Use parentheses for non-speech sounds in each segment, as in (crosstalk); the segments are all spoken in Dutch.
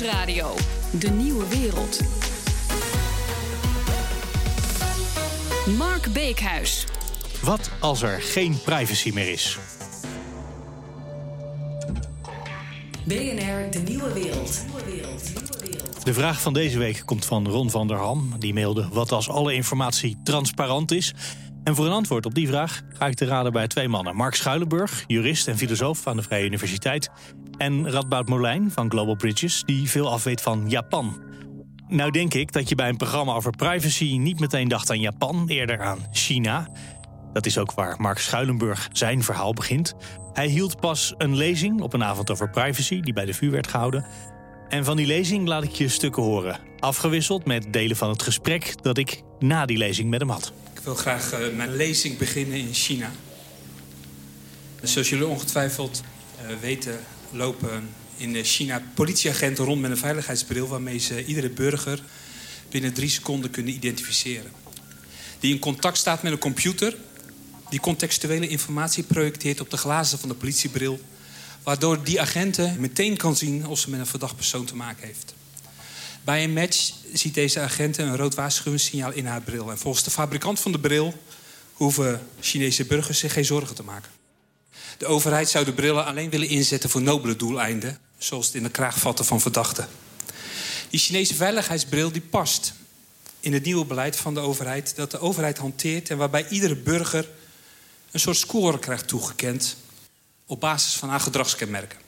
Nieuwsradio. De nieuwe wereld. Mark Beekhuis. Wat als er geen privacy meer is? BNR De Nieuwe Wereld. De vraag van deze week komt van Ron van der Ham. Die mailde wat als alle informatie transparant is. En voor een antwoord op die vraag ga ik te raden bij twee mannen. Mark Schuilenburg, jurist en filosoof aan de Vrije Universiteit. En Radboud Molijn van Global Bridges, die veel afweet van Japan. Nou denk ik dat je bij een programma over privacy niet meteen dacht aan Japan, eerder aan China. Dat is ook waar Mark Schuilenburg zijn verhaal begint. Hij hield pas een lezing op een avond over privacy, die bij de VU werd gehouden. En van die lezing laat ik je stukken horen. Afgewisseld met delen van het gesprek dat ik na die lezing met hem had. Ik wil graag uh, mijn lezing beginnen in China. Zoals jullie ongetwijfeld uh, weten, lopen in China politieagenten rond met een veiligheidsbril waarmee ze iedere burger binnen drie seconden kunnen identificeren. Die in contact staat met een computer die contextuele informatie projecteert op de glazen van de politiebril, waardoor die agenten meteen kan zien of ze met een verdacht persoon te maken heeft. Bij een match ziet deze agent een rood waarschuwingssignaal in haar bril. En volgens de fabrikant van de bril hoeven Chinese burgers zich geen zorgen te maken. De overheid zou de brillen alleen willen inzetten voor nobele doeleinden, zoals het in de kraag vatten van verdachten. Die Chinese veiligheidsbril die past in het nieuwe beleid van de overheid dat de overheid hanteert en waarbij iedere burger een soort score krijgt toegekend op basis van haar gedragskenmerken.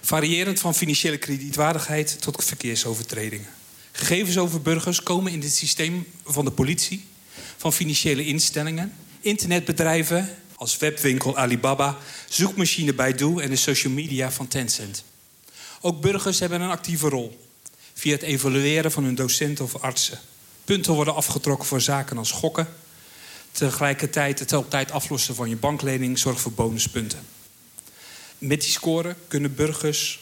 Variërend van financiële kredietwaardigheid tot verkeersovertredingen. Gegevens over burgers komen in het systeem van de politie, van financiële instellingen, internetbedrijven als webwinkel Alibaba, zoekmachine Baidu en de social media van Tencent. Ook burgers hebben een actieve rol via het evalueren van hun docenten of artsen. Punten worden afgetrokken voor zaken als gokken. Tegelijkertijd het op tijd aflossen van je banklening zorgt voor bonuspunten. Met die score kunnen burgers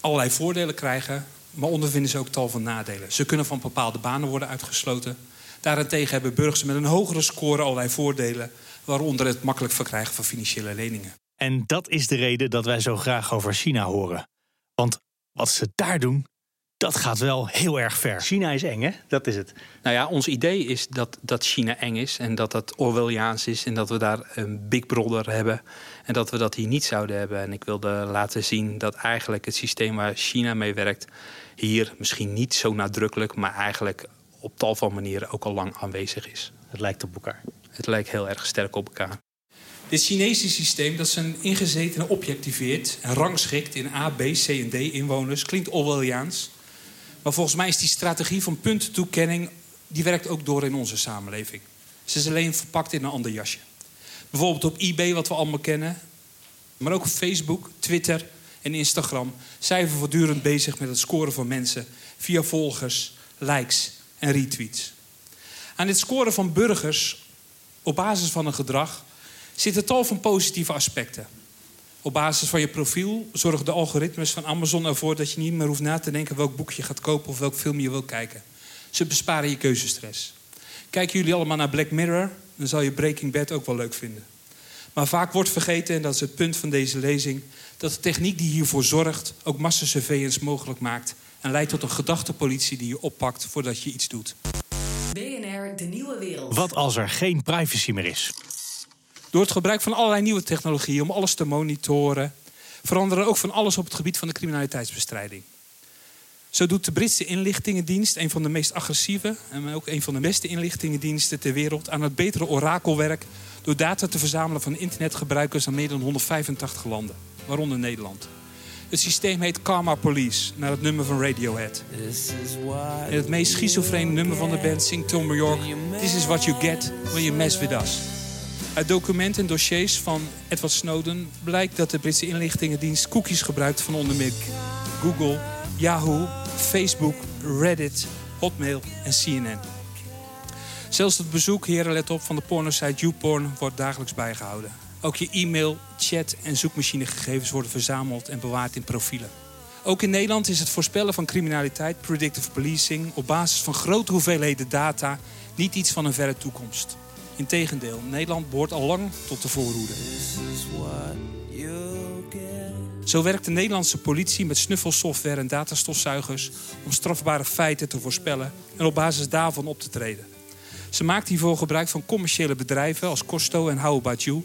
allerlei voordelen krijgen, maar ondervinden ze ook tal van nadelen. Ze kunnen van bepaalde banen worden uitgesloten. Daarentegen hebben burgers met een hogere score allerlei voordelen, waaronder het makkelijk verkrijgen van financiële leningen. En dat is de reden dat wij zo graag over China horen. Want wat ze daar doen, dat gaat wel heel erg ver. China is eng, hè? Dat is het. Nou ja, ons idee is dat, dat China eng is en dat dat Orwelliaans is en dat we daar een Big Brother hebben en dat we dat hier niet zouden hebben. En ik wilde laten zien dat eigenlijk het systeem waar China mee werkt hier misschien niet zo nadrukkelijk, maar eigenlijk op tal van manieren ook al lang aanwezig is. Het lijkt op elkaar. Het lijkt heel erg sterk op elkaar. Dit Chinese systeem dat zijn ingezetenen objectiveert en rangschikt in A, B, C en D inwoners klinkt Orwelliaans. Maar volgens mij is die strategie van puntentoekenning... die werkt ook door in onze samenleving. Ze is alleen verpakt in een ander jasje. Bijvoorbeeld op eBay, wat we allemaal kennen. Maar ook op Facebook, Twitter en Instagram... zijn we voortdurend bezig met het scoren van mensen... via volgers, likes en retweets. Aan dit scoren van burgers op basis van een gedrag... zitten tal van positieve aspecten... Op basis van je profiel zorgen de algoritmes van Amazon ervoor dat je niet meer hoeft na te denken welk boek je gaat kopen of welk film je wil kijken. Ze besparen je keuzestress. Kijken jullie allemaal naar Black Mirror, dan zal je Breaking Bad ook wel leuk vinden. Maar vaak wordt vergeten, en dat is het punt van deze lezing, dat de techniek die hiervoor zorgt ook massasurveillance mogelijk maakt en leidt tot een gedachtepolitie die je oppakt voordat je iets doet. BNR, de nieuwe wereld. Wat als er geen privacy meer is? Door het gebruik van allerlei nieuwe technologieën om alles te monitoren, veranderen ook van alles op het gebied van de criminaliteitsbestrijding. Zo doet de Britse inlichtingendienst, een van de meest agressieve en ook een van de beste inlichtingendiensten ter wereld, aan het betere orakelwerk door data te verzamelen van internetgebruikers aan meer dan 185 landen, waaronder Nederland. Het systeem heet Karma Police, naar het nummer van Radiohead. En het meest schizofrene nummer van de band zingt Tom York: This is what you get when you mess with us. Uit documenten en dossiers van Edward Snowden blijkt dat de Britse inlichtingendienst cookies gebruikt van onder meer Google, Yahoo, Facebook, Reddit, Hotmail en CNN. Zelfs het bezoek, heren let op, van de pornosite YouPorn wordt dagelijks bijgehouden. Ook je e-mail, chat en zoekmachinegegevens worden verzameld en bewaard in profielen. Ook in Nederland is het voorspellen van criminaliteit, predictive policing, op basis van grote hoeveelheden data niet iets van een verre toekomst. Integendeel, Nederland behoort al lang tot de voorhoede. Zo werkt de Nederlandse politie met snuffelsoftware en datastofzuigers om strafbare feiten te voorspellen en op basis daarvan op te treden. Ze maakt hiervoor gebruik van commerciële bedrijven als Costo en How About You,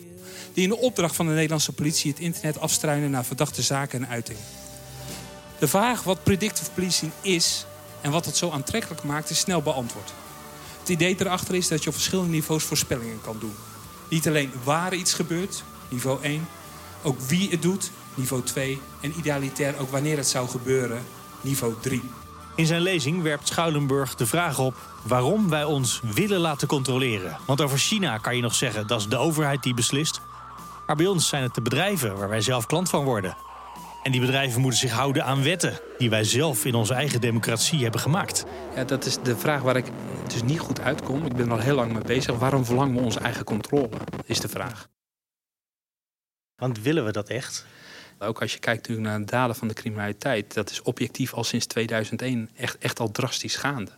die in de opdracht van de Nederlandse politie het internet afstruinen naar verdachte zaken en uitingen. De vraag wat predictive policing is en wat het zo aantrekkelijk maakt, is snel beantwoord. Het idee erachter is dat je op verschillende niveaus voorspellingen kan doen. Niet alleen waar iets gebeurt, niveau 1, ook wie het doet, niveau 2, en idealitair ook wanneer het zou gebeuren, niveau 3. In zijn lezing werpt Schuilenburg de vraag op waarom wij ons willen laten controleren. Want over China kan je nog zeggen dat is de overheid die beslist. Maar bij ons zijn het de bedrijven waar wij zelf klant van worden. En die bedrijven moeten zich houden aan wetten die wij zelf in onze eigen democratie hebben gemaakt. Ja, dat is de vraag waar ik dus niet goed uitkom. Ik ben er al heel lang mee bezig. Waarom verlangen we onze eigen controle? Is de vraag. Want willen we dat echt? Ook als je kijkt natuurlijk naar de daden van de criminaliteit, dat is objectief al sinds 2001 echt, echt al drastisch gaande.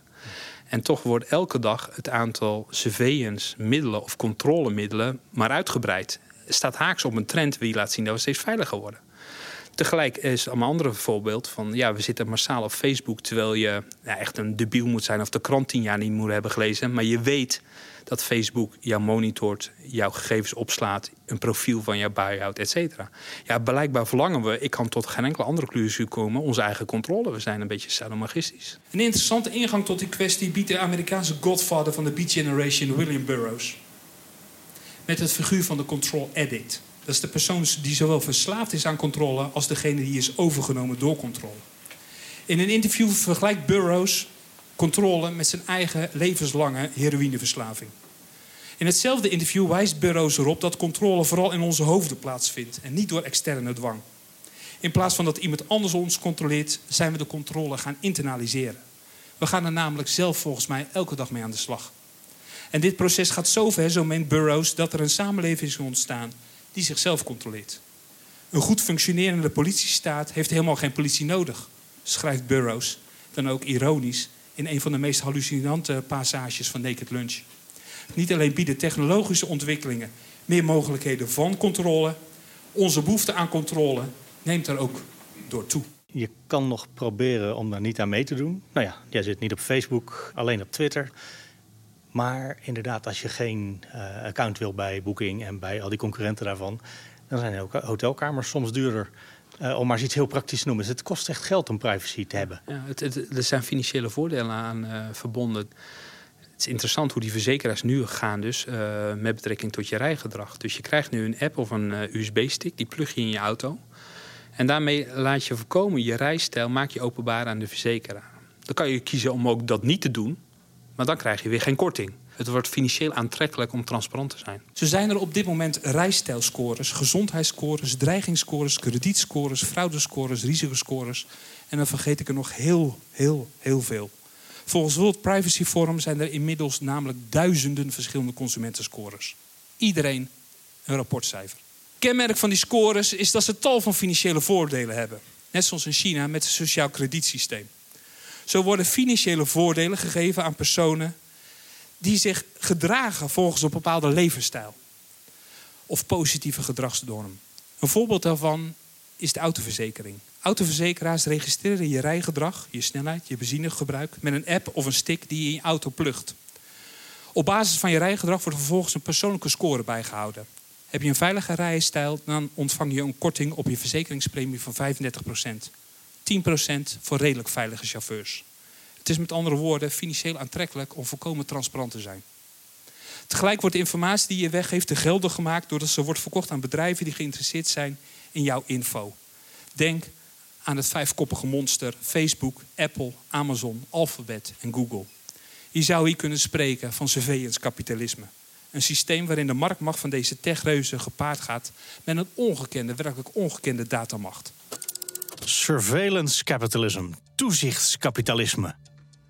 En toch wordt elke dag het aantal surveillance middelen of controlemiddelen maar uitgebreid. Staat haaks op een trend die laat zien dat we steeds veiliger worden. Tegelijk is een ander voorbeeld van... ja, we zitten massaal op Facebook... terwijl je ja, echt een debiel moet zijn... of de krant tien jaar niet moet hebben gelezen. Maar je weet dat Facebook jou monitort, jouw gegevens opslaat... een profiel van jou bijhoudt, et cetera. Ja, blijkbaar verlangen we... ik kan tot geen enkele andere conclusie komen... onze eigen controle. We zijn een beetje sadomagistisch. Een interessante ingang tot die kwestie biedt de Amerikaanse godfather van de Beat Generation, William Burroughs. Met het figuur van de control addict. Dat is de persoon die zowel verslaafd is aan controle als degene die is overgenomen door controle. In een interview vergelijkt Burroughs controle met zijn eigen levenslange heroïneverslaving. In hetzelfde interview wijst Burroughs erop dat controle vooral in onze hoofden plaatsvindt en niet door externe dwang. In plaats van dat iemand anders ons controleert, zijn we de controle gaan internaliseren. We gaan er namelijk zelf volgens mij elke dag mee aan de slag. En dit proces gaat zo ver, zo meent Burroughs, dat er een samenleving is ontstaan die zichzelf controleert. Een goed functionerende politiestaat heeft helemaal geen politie nodig, schrijft Burroughs, dan ook ironisch, in een van de meest hallucinante passages van Naked Lunch. Niet alleen bieden technologische ontwikkelingen meer mogelijkheden van controle, onze behoefte aan controle neemt er ook door toe. Je kan nog proberen om daar niet aan mee te doen. Nou ja, jij zit niet op Facebook, alleen op Twitter. Maar inderdaad, als je geen uh, account wil bij Booking en bij al die concurrenten daarvan, dan zijn ook hotelkamers soms duurder. Uh, om maar eens iets heel praktisch te noemen. Dus het kost echt geld om privacy te hebben. Ja, het, er zijn financiële voordelen aan uh, verbonden. Het is interessant hoe die verzekeraars nu gaan dus met betrekking tot je rijgedrag. Dus je krijgt nu een app of een USB-stick, die plug je in je auto. En daarmee laat je voorkomen, je rijstijl maak je openbaar aan de verzekeraar. Dan kan je kiezen om ook dat niet te doen. Maar dan krijg je weer geen korting. Het wordt financieel aantrekkelijk om transparant te zijn. Zo zijn er op dit moment rijstijlscores, gezondheidsscores, dreigingsscores, kredietscores, fraudescores, risicoscores. En dan vergeet ik er nog heel, heel, heel veel. Volgens World Privacy Forum zijn er inmiddels namelijk duizenden verschillende consumentenscores. Iedereen een rapportcijfer. Kenmerk van die scores is dat ze tal van financiële voordelen hebben. Net zoals in China met het sociaal kredietsysteem. Zo worden financiële voordelen gegeven aan personen die zich gedragen volgens een bepaalde levensstijl of positieve gedragsnorm. Een voorbeeld daarvan is de autoverzekering. Autoverzekeraars registreren je rijgedrag, je snelheid, je benzinegebruik met een app of een stick die je in je auto plugt. Op basis van je rijgedrag wordt vervolgens een persoonlijke score bijgehouden. Heb je een veilige rijstijl, dan ontvang je een korting op je verzekeringspremie van 35 10% voor redelijk veilige chauffeurs. Het is met andere woorden financieel aantrekkelijk om volkomen transparant te zijn. Tegelijk wordt de informatie die je weggeeft te geldig gemaakt doordat ze wordt verkocht aan bedrijven die geïnteresseerd zijn in jouw info. Denk aan het vijfkoppige monster Facebook, Apple, Amazon, Alphabet en Google. Je zou hier kunnen spreken van surveillance kapitalisme. Een systeem waarin de marktmacht van deze techreuzen gepaard gaat met een ongekende, werkelijk ongekende datamacht. Surveillance capitalism, toezichtskapitalisme.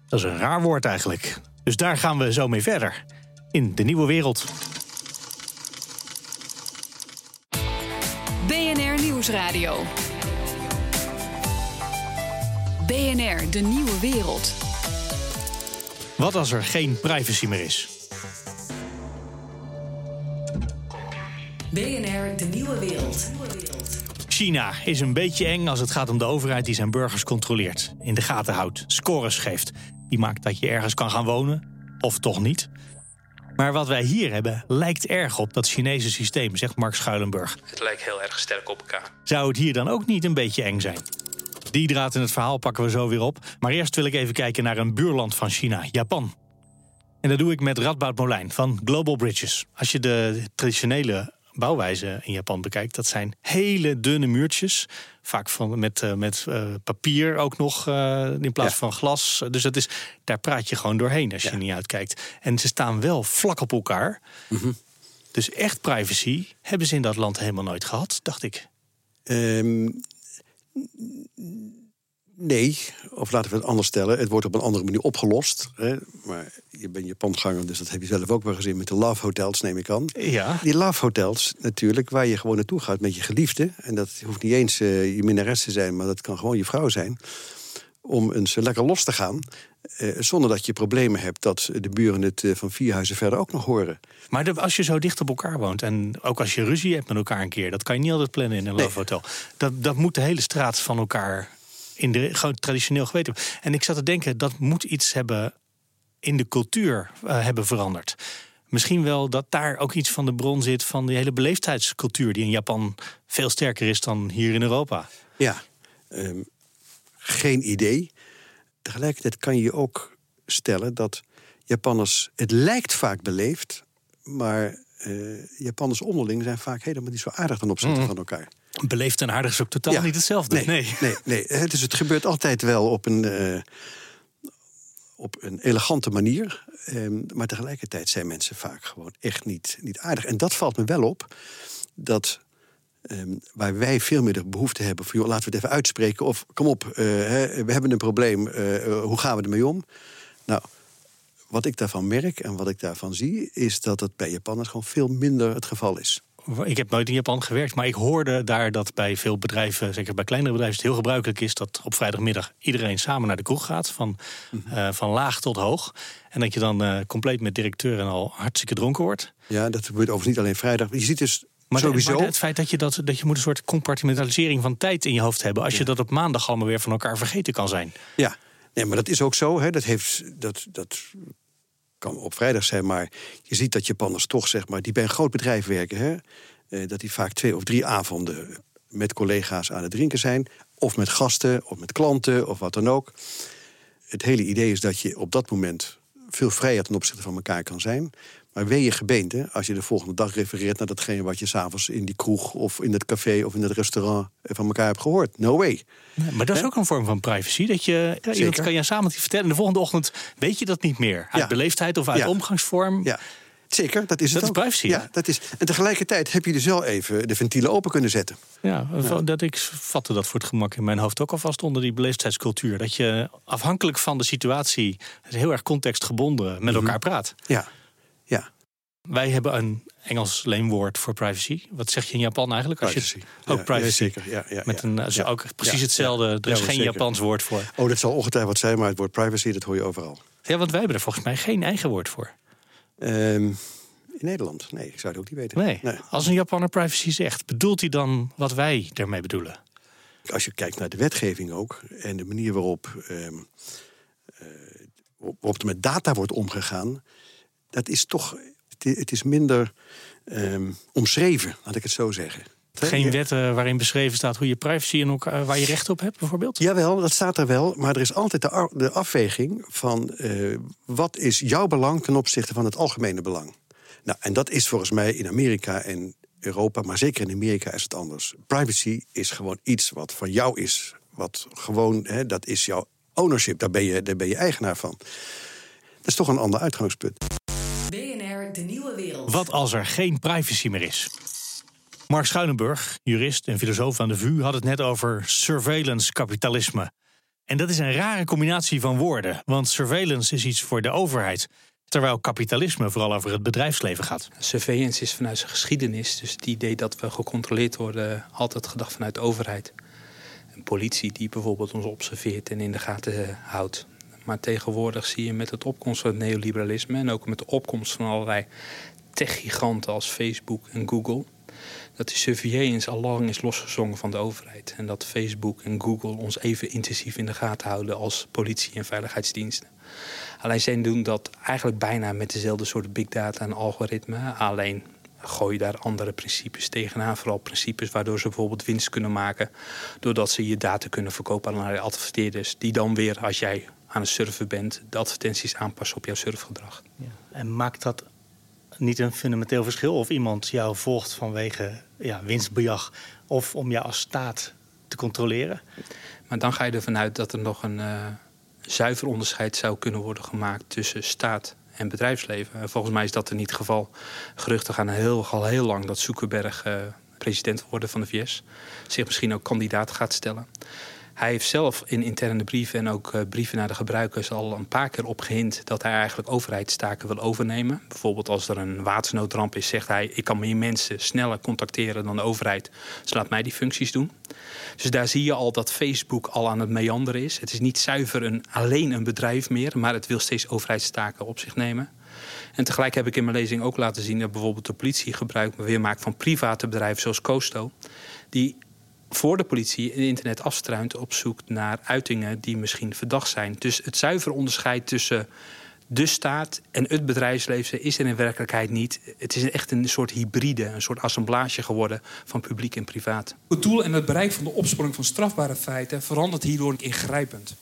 Dat is een raar woord eigenlijk. Dus daar gaan we zo mee verder. In de nieuwe wereld. BNR Nieuwsradio. BNR, de nieuwe wereld. Wat als er geen privacy meer is? BNR, de nieuwe wereld. China is een beetje eng als het gaat om de overheid die zijn burgers controleert, in de gaten houdt, scores geeft. Die maakt dat je ergens kan gaan wonen, of toch niet. Maar wat wij hier hebben lijkt erg op dat Chinese systeem, zegt Mark Schuilenburg. Het lijkt heel erg sterk op elkaar. Zou het hier dan ook niet een beetje eng zijn? Die draad in het verhaal pakken we zo weer op. Maar eerst wil ik even kijken naar een buurland van China, Japan. En dat doe ik met Radboud Molijn van Global Bridges. Als je de traditionele bouwwijze in Japan bekijkt, dat zijn hele dunne muurtjes. Vaak van, met, uh, met uh, papier ook nog uh, in plaats ja. van glas. Dus dat is, daar praat je gewoon doorheen als je ja. niet uitkijkt. En ze staan wel vlak op elkaar. Mm -hmm. Dus echt privacy hebben ze in dat land helemaal nooit gehad, dacht ik. Um, nee, of laten we het anders stellen. Het wordt op een andere manier opgelost. Hè? Maar je bent Japanganger, dus dat heb je zelf ook wel gezien met de love hotels, neem ik aan. Ja. Die love hotels natuurlijk, waar je gewoon naartoe gaat met je geliefde. En dat hoeft niet eens uh, je minnares te zijn, maar dat kan gewoon je vrouw zijn. Om eens lekker los te gaan. Uh, zonder dat je problemen hebt dat de buren het uh, van vier huizen verder ook nog horen. Maar de, als je zo dicht op elkaar woont en ook als je ruzie hebt met elkaar een keer, dat kan je niet altijd plannen in een nee. love hotel. Dat, dat moet de hele straat van elkaar in de gewoon traditioneel geweten. En ik zat te denken, dat moet iets hebben in de cultuur uh, hebben veranderd. Misschien wel dat daar ook iets van de bron zit van die hele beleefdheidscultuur die in Japan veel sterker is dan hier in Europa. Ja, um, geen idee. Tegelijkertijd kan je ook stellen dat Japanners, het lijkt vaak beleefd, maar uh, Japanners onderling zijn vaak helemaal niet zo aardig ten opzichte mm. van elkaar. Beleefd en aardig is ook totaal ja. niet hetzelfde. Nee, nee. nee, nee. Dus het gebeurt altijd wel op een, uh, op een elegante manier. Um, maar tegelijkertijd zijn mensen vaak gewoon echt niet, niet aardig. En dat valt me wel op. Dat um, waar wij veel meer de behoefte hebben van... Joh, laten we het even uitspreken. Of kom op, uh, hè, we hebben een probleem. Uh, hoe gaan we ermee om? Nou, wat ik daarvan merk en wat ik daarvan zie... is dat het bij Japanners gewoon veel minder het geval is ik heb nooit in Japan gewerkt, maar ik hoorde daar dat bij veel bedrijven, zeker bij kleinere bedrijven, het heel gebruikelijk is dat op vrijdagmiddag iedereen samen naar de kroeg gaat, van, mm -hmm. uh, van laag tot hoog. En dat je dan uh, compleet met directeur en al hartstikke dronken wordt. Ja, dat gebeurt overigens niet alleen vrijdag. Je ziet dus maar, sowieso... maar het feit dat je, dat, dat je moet een soort compartimentalisering van tijd in je hoofd hebben, als ja. je dat op maandag allemaal weer van elkaar vergeten kan zijn. Ja, nee, maar dat is ook zo. Hè. Dat, heeft, dat, dat kan op vrijdag zijn, maar je ziet dat Japanners toch, zeg maar, die bij een groot bedrijf werken, hè, eh, dat die vaak twee of drie avonden met collega's aan het drinken zijn, of met gasten, of met klanten, of wat dan ook. Het hele idee is dat je op dat moment veel vrijer ten opzichte van elkaar kan zijn. Maar wee je gebeente als je de volgende dag refereert naar datgene wat je s'avonds in die kroeg of in het café of in het restaurant van elkaar hebt gehoord. No way. Maar dat is ook een vorm van privacy. Dat je ja, iemand kan je samen vertellen. En de volgende ochtend weet je dat niet meer. Uit ja. beleefdheid of uit ja. omgangsvorm. Ja. Zeker, dat is dat het is privacy. Ja, dat is. En tegelijkertijd heb je dus wel even de ventielen open kunnen zetten. Ja, ja, Dat ik vatte dat voor het gemak in mijn hoofd ook alvast onder die beleefdheidscultuur. Dat je afhankelijk van de situatie, heel erg contextgebonden, met elkaar praat. Ja, ja. Wij hebben een Engels leenwoord voor privacy. Wat zeg je in Japan eigenlijk? Als privacy. Je, ook privacy. Ja, zeker. Ja, ja, Met een, ja. ook precies hetzelfde. Er is geen zeker. Japans woord voor. Oh, dat zal ongetwijfeld zijn, maar het woord privacy, dat hoor je overal. Ja, want wij hebben er volgens mij geen eigen woord voor. Um, in Nederland? Nee, ik zou het ook niet weten. Nee. nee. Als een Japaner privacy zegt, bedoelt hij dan wat wij daarmee bedoelen? Als je kijkt naar de wetgeving ook en de manier waarop, um, uh, waarop er met data wordt omgegaan, dat is toch, het is minder um, omschreven, laat ik het zo zeggen. Geen wetten waarin beschreven staat hoe je privacy en ook waar je recht op hebt, bijvoorbeeld? Jawel, dat staat er wel. Maar er is altijd de, de afweging van uh, wat is jouw belang ten opzichte van het algemene belang. Nou, en dat is volgens mij in Amerika en Europa, maar zeker in Amerika is het anders. Privacy is gewoon iets wat van jou is. Wat gewoon, hè, dat is jouw ownership. Daar ben, je, daar ben je eigenaar van. Dat is toch een ander uitgangspunt. BNR, de nieuwe wereld. Wat als er geen privacy meer is? Mark Schuilenburg, jurist en filosoof aan de VU, had het net over surveillance kapitalisme. En dat is een rare combinatie van woorden, want surveillance is iets voor de overheid. Terwijl kapitalisme vooral over het bedrijfsleven gaat. Surveillance is vanuit zijn geschiedenis. Dus het idee dat we gecontroleerd worden, altijd gedacht vanuit de overheid. Een politie die bijvoorbeeld ons observeert en in de gaten houdt. Maar tegenwoordig zie je met het opkomst van het neoliberalisme... en ook met de opkomst van allerlei techgiganten als Facebook en Google... dat de surveillance al lang is losgezongen van de overheid. En dat Facebook en Google ons even intensief in de gaten houden als politie en veiligheidsdiensten. Alleen zij doen dat eigenlijk bijna met dezelfde soort big data en algoritme. Alleen gooi je daar andere principes tegenaan. Vooral principes waardoor ze bijvoorbeeld winst kunnen maken. Doordat ze je data kunnen verkopen aan de adverteerders. Die dan weer, als jij aan het surfen bent, de advertenties aanpassen op jouw surfgedrag. Ja. En maakt dat niet een fundamenteel verschil of iemand jou volgt vanwege ja, winstbejag of om jou als staat te controleren? Maar dan ga je ervan uit dat er nog een uh, zuiver onderscheid zou kunnen worden gemaakt tussen staat en bedrijfsleven. En volgens mij is dat in ieder geval. Geruchten gaan heel, al heel lang dat Zuckerberg uh, president wil worden van de VS. Zich misschien ook kandidaat gaat stellen. Hij heeft zelf in interne brieven en ook uh, brieven naar de gebruikers al een paar keer opgehind dat hij eigenlijk overheidstaken wil overnemen. Bijvoorbeeld als er een watersnoodramp is, zegt hij: Ik kan meer mensen sneller contacteren dan de overheid. Dus laat mij die functies doen. Dus daar zie je al dat Facebook al aan het meanderen is. Het is niet zuiver een, alleen een bedrijf meer, maar het wil steeds overheidstaken op zich nemen. En tegelijk heb ik in mijn lezing ook laten zien dat bijvoorbeeld de politie gebruik weer maakt van private bedrijven zoals Costo. Die voor de politie in internet afstruint op zoek naar uitingen die misschien verdacht zijn. Dus het zuiver onderscheid tussen de staat en het bedrijfsleven is er in werkelijkheid niet. Het is echt een soort hybride, een soort assemblage geworden van publiek en privaat. Het doel en het bereik van de opsporing van strafbare feiten verandert hierdoor ingrijpend.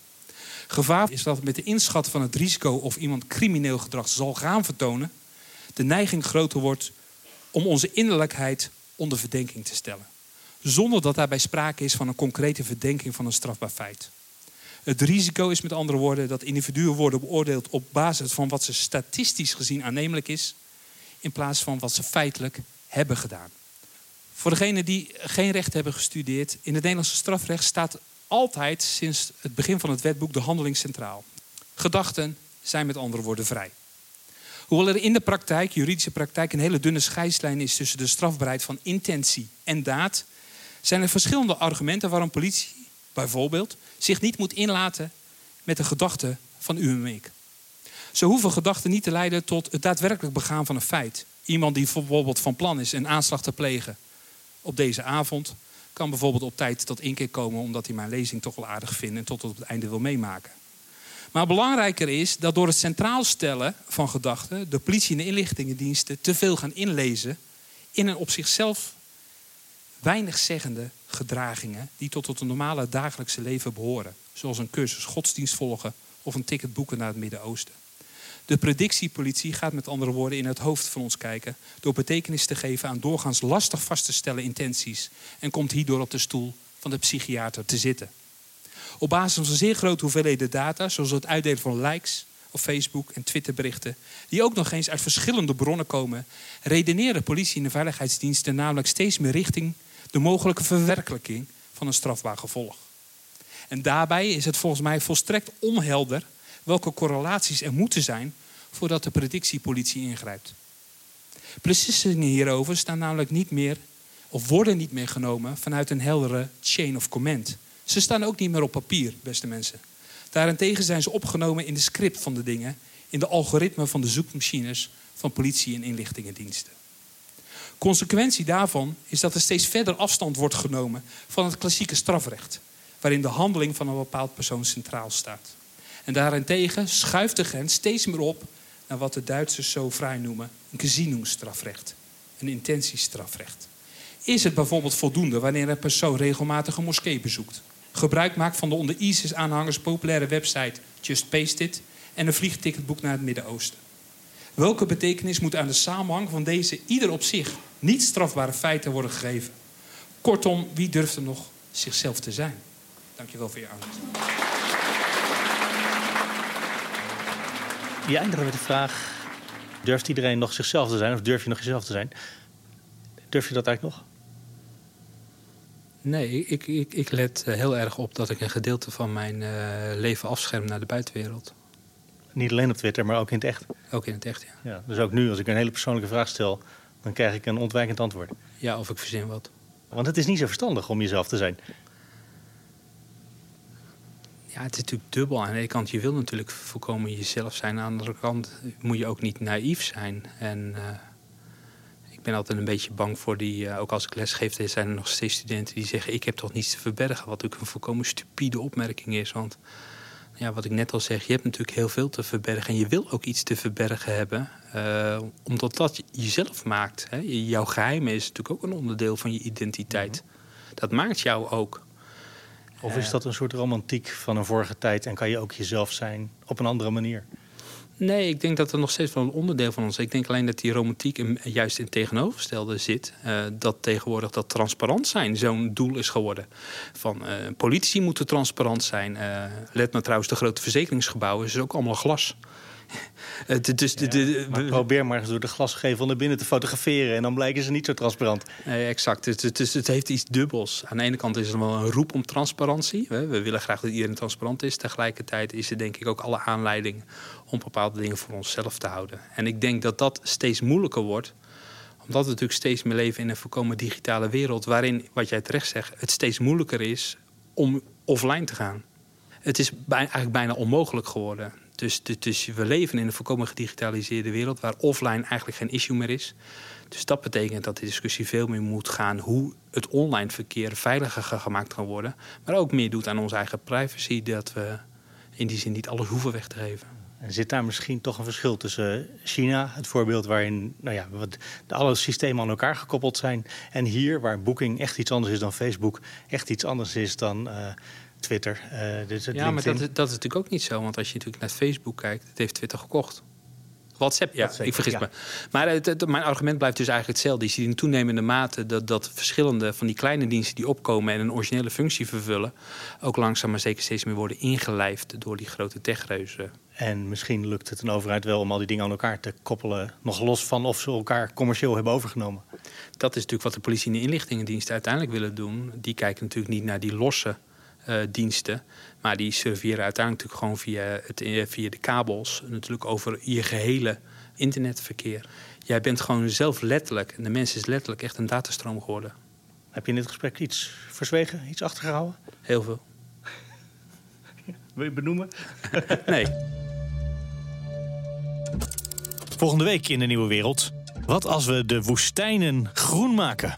Gevaar is dat met de inschat van het risico of iemand crimineel gedrag zal gaan vertonen, de neiging groter wordt om onze innerlijkheid onder verdenking te stellen zonder dat daarbij sprake is van een concrete verdenking van een strafbaar feit. Het risico is met andere woorden dat individuen worden beoordeeld op basis van wat ze statistisch gezien aannemelijk is, in plaats van wat ze feitelijk hebben gedaan. Voor degenen die geen recht hebben gestudeerd, in het Nederlandse strafrecht staat altijd sinds het begin van het wetboek de handeling centraal. Gedachten zijn met andere woorden vrij. Hoewel er in de praktijk, juridische praktijk, een hele dunne scheidslijn is tussen de strafbaarheid van intentie en daad, zijn er verschillende argumenten waarom politie bijvoorbeeld zich niet moet inlaten met de gedachten van u en ik. Ze hoeven gedachten niet te leiden tot het daadwerkelijk begaan van een feit. Iemand die bijvoorbeeld van plan is een aanslag te plegen op deze avond, kan bijvoorbeeld op tijd tot inkeer komen omdat hij mijn lezing toch wel aardig vindt en tot op het einde wil meemaken. Maar belangrijker is dat door het centraal stellen van gedachten de politie en de inlichtingendiensten te veel gaan inlezen in een op zichzelf weinig zeggende gedragingen die tot het normale dagelijkse leven behoren. Zoals een cursus godsdienst volgen of een ticket boeken naar het Midden-Oosten. De predictiepolitie gaat met andere woorden in het hoofd van ons kijken door betekenis te geven aan doorgaans lastig vast te stellen intenties en komt hierdoor op de stoel van de psychiater te zitten. Op basis van zeer grote hoeveelheden data, zoals het uitdelen van likes op Facebook en Twitterberichten, die ook nog eens uit verschillende bronnen komen, redeneren politie en de veiligheidsdiensten namelijk steeds meer richting de mogelijke verwerkelijking van een strafbaar gevolg. En daarbij is het volgens mij volstrekt onhelder welke correlaties er moeten zijn voordat de predictiepolitie ingrijpt. Beslissingen hierover staan namelijk niet meer of worden niet meer genomen vanuit een heldere chain of command. Ze staan ook niet meer op papier, beste mensen. Daarentegen zijn ze opgenomen in de script van de dingen, in de algoritme van de zoekmachines van politie en inlichtingendiensten. Consequentie daarvan is dat er steeds verder afstand wordt genomen van het klassieke strafrecht, waarin de handeling van een bepaald persoon centraal staat. En daarentegen schuift de grens steeds meer op naar wat de Duitsers zo vrij noemen een gesinnungsstrafrecht, een intentiestrafrecht. Is het bijvoorbeeld voldoende wanneer een persoon regelmatig een moskee bezoekt, gebruik maakt van de onder ISIS-aanhangers populaire website Just Paste It en een vliegticketboek naar het Midden-Oosten? Welke betekenis moet aan de samenhang van deze ieder op zich niet strafbare feiten worden gegeven? Kortom, wie durft er nog zichzelf te zijn? Dankjewel voor je aandacht. Je eindigt met de vraag: durft iedereen nog zichzelf te zijn of durf je nog jezelf te zijn? Durf je dat eigenlijk nog? Nee, ik, ik, ik let eh, heel erg op dat ik een gedeelte van mijn uh, leven afscherm naar de buitenwereld. Niet alleen op Twitter, maar ook in het echt. Ook in het echt, ja. ja. Dus ook nu, als ik een hele persoonlijke vraag stel, dan krijg ik een ontwijkend antwoord. Ja, of ik verzin wat. Want het is niet zo verstandig om jezelf te zijn. Ja, het is natuurlijk dubbel. Aan de ene kant, je wil natuurlijk volkomen jezelf zijn. Aan de andere kant moet je ook niet naïef zijn. En uh, ik ben altijd een beetje bang voor die... Uh, ook als ik lesgeef, er zijn er nog steeds studenten die zeggen... ik heb toch niets te verbergen, wat natuurlijk een volkomen stupide opmerking is. Want ja, wat ik net al zeg, je hebt natuurlijk heel veel te verbergen. En je wil ook iets te verbergen hebben, uh, omdat dat jezelf maakt. Hè? Jouw geheim is natuurlijk ook een onderdeel van je identiteit. Mhm. Dat maakt jou ook. Of is dat een soort romantiek van een vorige tijd en kan je ook jezelf zijn op een andere manier? Nee, ik denk dat het nog steeds wel een onderdeel van ons is. Ik denk alleen dat die romantiek juist in het tegenovergestelde zit. Uh, dat tegenwoordig dat transparant zijn zo'n doel is geworden. Van uh, politici moeten transparant zijn. Uh, let maar trouwens, de grote verzekeringsgebouwen is ook allemaal glas. Dus de, de, probeer maar eens door de glasgevel naar binnen te fotograferen... en dan blijken ze niet zo transparant. Nee, exact. Het, het, het, heeft iets dubbels. Aan de ene kant is er wel een roep om transparantie. We willen graag dat iedereen transparant is. Tegelijkertijd is er denk ik ook alle aanleiding... om bepaalde dingen voor onszelf te houden. En ik denk dat dat steeds moeilijker wordt omdat we natuurlijk steeds meer leven in een volkomen digitale wereld... waarin, wat jij terecht zegt, het steeds moeilijker is om offline te gaan. Het is eigenlijk bijna onmogelijk geworden. Dus, dus, we leven in een volkomen gedigitaliseerde wereld waar offline eigenlijk geen issue meer is. Dus dat betekent dat de discussie veel meer moet gaan hoe het online verkeer veiliger gemaakt kan worden. Maar ook meer doet aan onze eigen privacy, dat we in die zin niet alles hoeven weg te geven. En zit daar misschien toch een verschil tussen China, het voorbeeld waarin nou ja, alle systemen aan elkaar gekoppeld zijn, en hier, waar Booking echt iets anders is dan Facebook, echt iets anders is dan. Uh, Twitter. Uh, dus ja, maar dat, dat is natuurlijk ook niet zo. Want als je natuurlijk naar Facebook kijkt, het heeft Twitter gekocht. WhatsApp, ja, ik vergis me. Maar het, mijn argument blijft dus eigenlijk hetzelfde. Je ziet in toenemende mate dat, dat verschillende van die kleine diensten die opkomen en een originele functie vervullen, ook langzaam maar zeker steeds meer worden ingelijfd door die grote techreuzen. En misschien lukt het een overheid wel om al die dingen aan elkaar te koppelen, nog los van of ze elkaar commercieel hebben overgenomen. Dat is natuurlijk wat de politie en de inlichtingendiensten uiteindelijk willen doen. Die kijken natuurlijk niet naar die losse diensten. Maar die serveren uiteindelijk natuurlijk gewoon via, het, eh, via de kabels... natuurlijk over je gehele internetverkeer. Jij bent gewoon zelf letterlijk, en de mens is letterlijk echt een datastroom geworden. Heb je in dit gesprek iets verzwegen, iets achtergehouden? Heel veel. (laughs) Wil je benoemen? (laughs) (laughs) nee. Volgende week in de Nieuwe Wereld. Wat als we de woestijnen groen maken?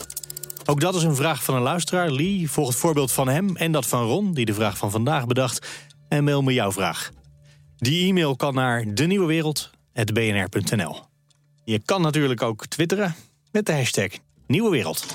Ook dat is een vraag van een luisteraar. Lee volgt het voorbeeld van hem en dat van Ron, die de vraag van vandaag bedacht. En mail me jouw vraag. Die e-mail kan naar denieuwewereld.bnr.nl. Je kan natuurlijk ook twitteren met de hashtag Nieuwe Wereld.